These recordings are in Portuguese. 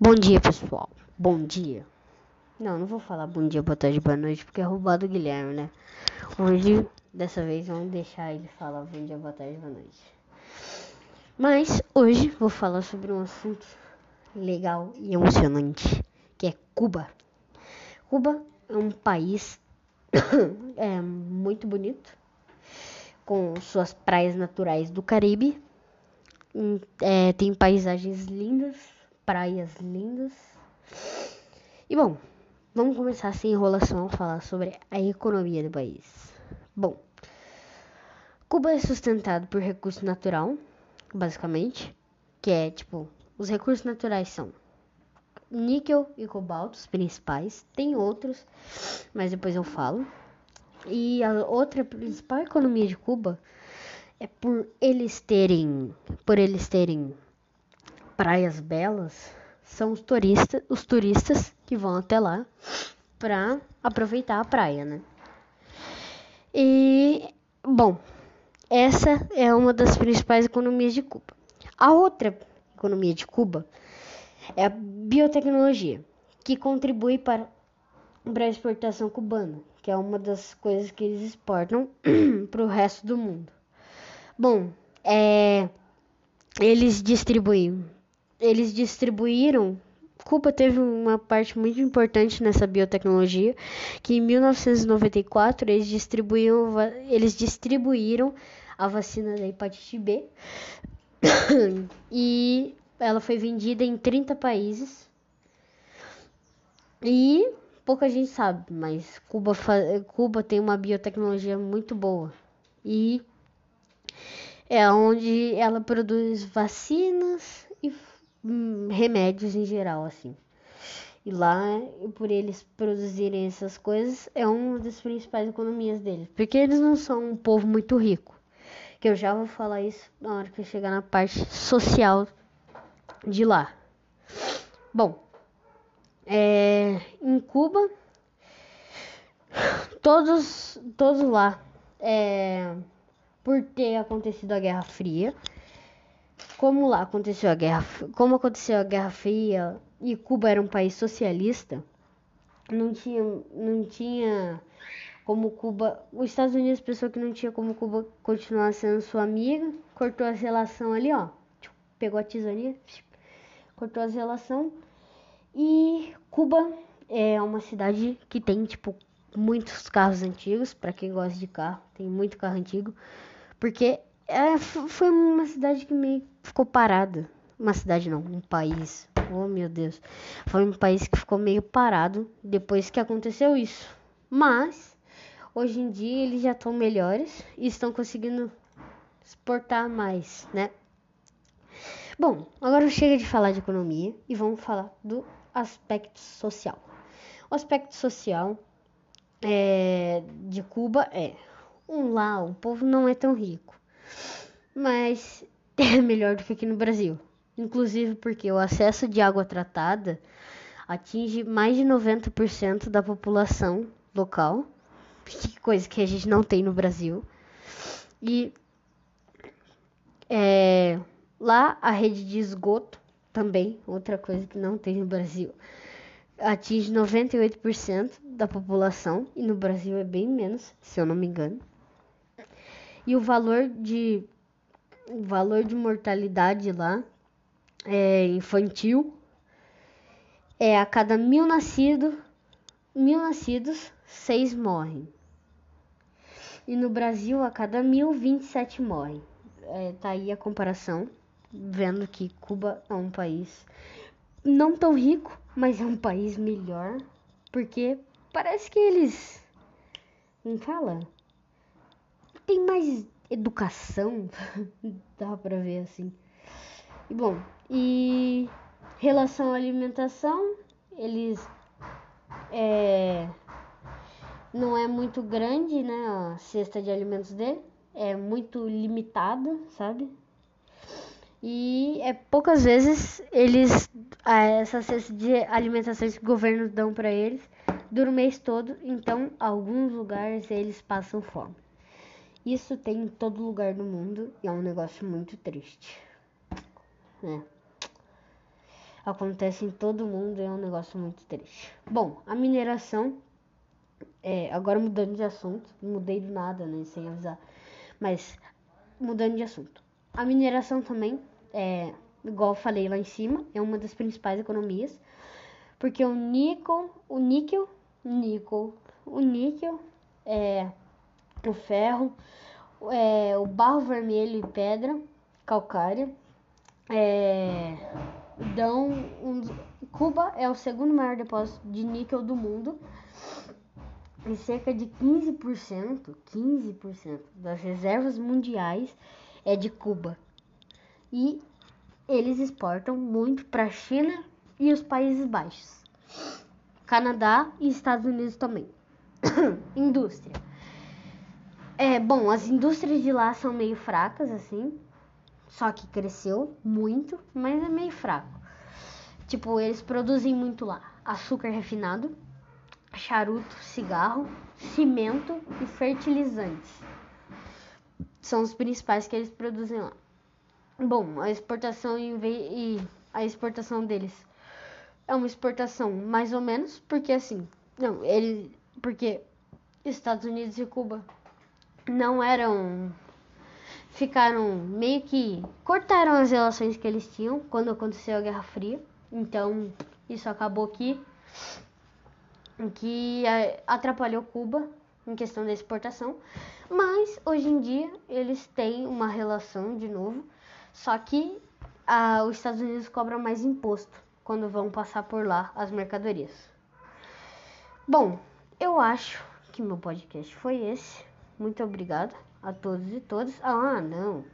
Bom dia, pessoal. Bom dia. Não, não vou falar bom dia, boa tarde, boa noite, porque é roubado o Guilherme, né? Hoje, dessa vez, vamos deixar ele falar bom dia, boa tarde, boa noite. Mas hoje vou falar sobre um assunto legal e emocionante, que é Cuba. Cuba é um país é, muito bonito, com suas praias naturais do Caribe. É, tem paisagens lindas praias lindas. E bom, vamos começar sem enrolação a falar sobre a economia do país. Bom, Cuba é sustentado por recurso natural, basicamente, que é tipo, os recursos naturais são níquel e cobalto, os principais. Tem outros, mas depois eu falo. E a outra principal economia de Cuba é por eles terem, por eles terem praias belas são os turistas, os turistas que vão até lá para aproveitar a praia, né? E bom, essa é uma das principais economias de Cuba. A outra economia de Cuba é a biotecnologia, que contribui para, para a exportação cubana, que é uma das coisas que eles exportam para o resto do mundo. Bom, é, eles distribuem eles distribuíram. Cuba teve uma parte muito importante nessa biotecnologia, que em 1994 eles distribuíram, eles distribuíram a vacina da hepatite B e ela foi vendida em 30 países. E pouca gente sabe, mas Cuba, Cuba tem uma biotecnologia muito boa. E é onde ela produz vacinas e Remédios em geral, assim. E lá, por eles produzirem essas coisas, é uma das principais economias deles. Porque eles não são um povo muito rico. Que eu já vou falar isso na hora que eu chegar na parte social de lá. Bom, é, em Cuba, todos, todos lá, é, por ter acontecido a Guerra Fria, como lá aconteceu a guerra, como aconteceu a Guerra Fria e Cuba era um país socialista, não tinha, não tinha como Cuba, os Estados Unidos pensou que não tinha como Cuba continuar sendo sua amiga, cortou as relações ali, ó, pegou a tesourinha, cortou as relações e Cuba é uma cidade que tem tipo muitos carros antigos, para quem gosta de carro, tem muito carro antigo, porque é, foi uma cidade que meio ficou parada. Uma cidade não, um país. Oh meu Deus. Foi um país que ficou meio parado depois que aconteceu isso. Mas hoje em dia eles já estão melhores e estão conseguindo exportar mais, né? Bom, agora chega de falar de economia e vamos falar do aspecto social. O aspecto social é, de Cuba é um lá, o povo não é tão rico mas é melhor do que aqui no Brasil. Inclusive porque o acesso de água tratada atinge mais de 90% da população local, coisa que a gente não tem no Brasil. E é, lá a rede de esgoto também, outra coisa que não tem no Brasil, atinge 98% da população e no Brasil é bem menos, se eu não me engano. E o valor de o valor de mortalidade lá é infantil é a cada mil nascidos, mil nascidos, seis morrem. E no Brasil, a cada mil, 27 morrem. É, tá aí a comparação, vendo que Cuba é um país não tão rico, mas é um país melhor, porque parece que eles. Não fala? Tem mais educação, dá pra ver assim. E bom, e relação à alimentação, eles é, não é muito grande, né, a cesta de alimentos dele, é muito limitada, sabe? E é poucas vezes eles essa cesta de alimentação que o governo dão para eles dura o mês todo, então alguns lugares eles passam fome. Isso tem em todo lugar do mundo e é um negócio muito triste. É. acontece em todo mundo e é um negócio muito triste. Bom, a mineração, é, agora mudando de assunto, mudei do nada, né, sem avisar, mas mudando de assunto. A mineração também, é, igual eu falei lá em cima, é uma das principais economias, porque o níquel, o níquel, níquel, o níquel, é, o ferro, é, o barro vermelho e pedra calcária, é, dão um, Cuba é o segundo maior depósito de níquel do mundo e cerca de 15%, 15% das reservas mundiais é de Cuba. E eles exportam muito para a China e os Países Baixos. Canadá e Estados Unidos também. Indústria. É, bom, as indústrias de lá são meio fracas assim, só que cresceu muito, mas é meio fraco. Tipo, eles produzem muito lá açúcar refinado, charuto, cigarro, cimento e fertilizantes. São os principais que eles produzem lá. Bom, a exportação e a exportação deles é uma exportação mais ou menos, porque assim, não, ele, porque Estados Unidos e Cuba não eram ficaram meio que cortaram as relações que eles tinham quando aconteceu a Guerra Fria. Então, isso acabou que que é, atrapalhou Cuba em questão da exportação, mas hoje em dia eles têm uma relação de novo, só que a, os Estados Unidos cobram mais imposto quando vão passar por lá as mercadorias. Bom, eu acho que meu podcast foi esse. Muito obrigada a todos e todas. Ah, não.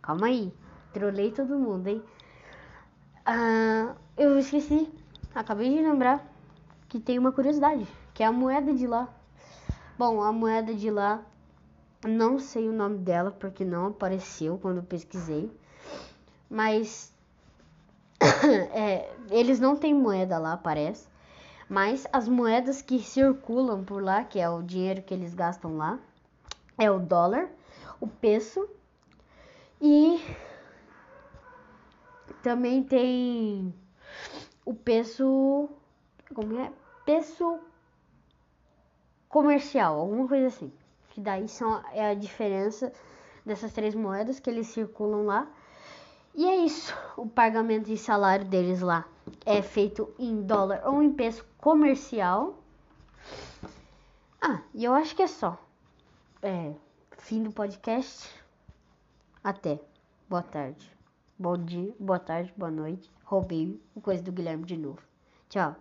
Calma aí. Trolei todo mundo, hein? Ah, eu esqueci. Acabei de lembrar que tem uma curiosidade, que é a moeda de lá. Bom, a moeda de lá, não sei o nome dela porque não apareceu quando eu pesquisei. Mas é, eles não têm moeda lá, parece. Mas as moedas que circulam por lá, que é o dinheiro que eles gastam lá, é o dólar, o peso e também tem o peso, como é? Peso comercial, alguma coisa assim. Que daí são, é a diferença dessas três moedas que eles circulam lá. E é isso, o pagamento de salário deles lá é feito em dólar ou em peso comercial. Ah, e eu acho que é só é, fim do podcast. Até. Boa tarde. Bom dia, boa tarde, boa noite. Roubei o coisa do Guilherme de novo. Tchau.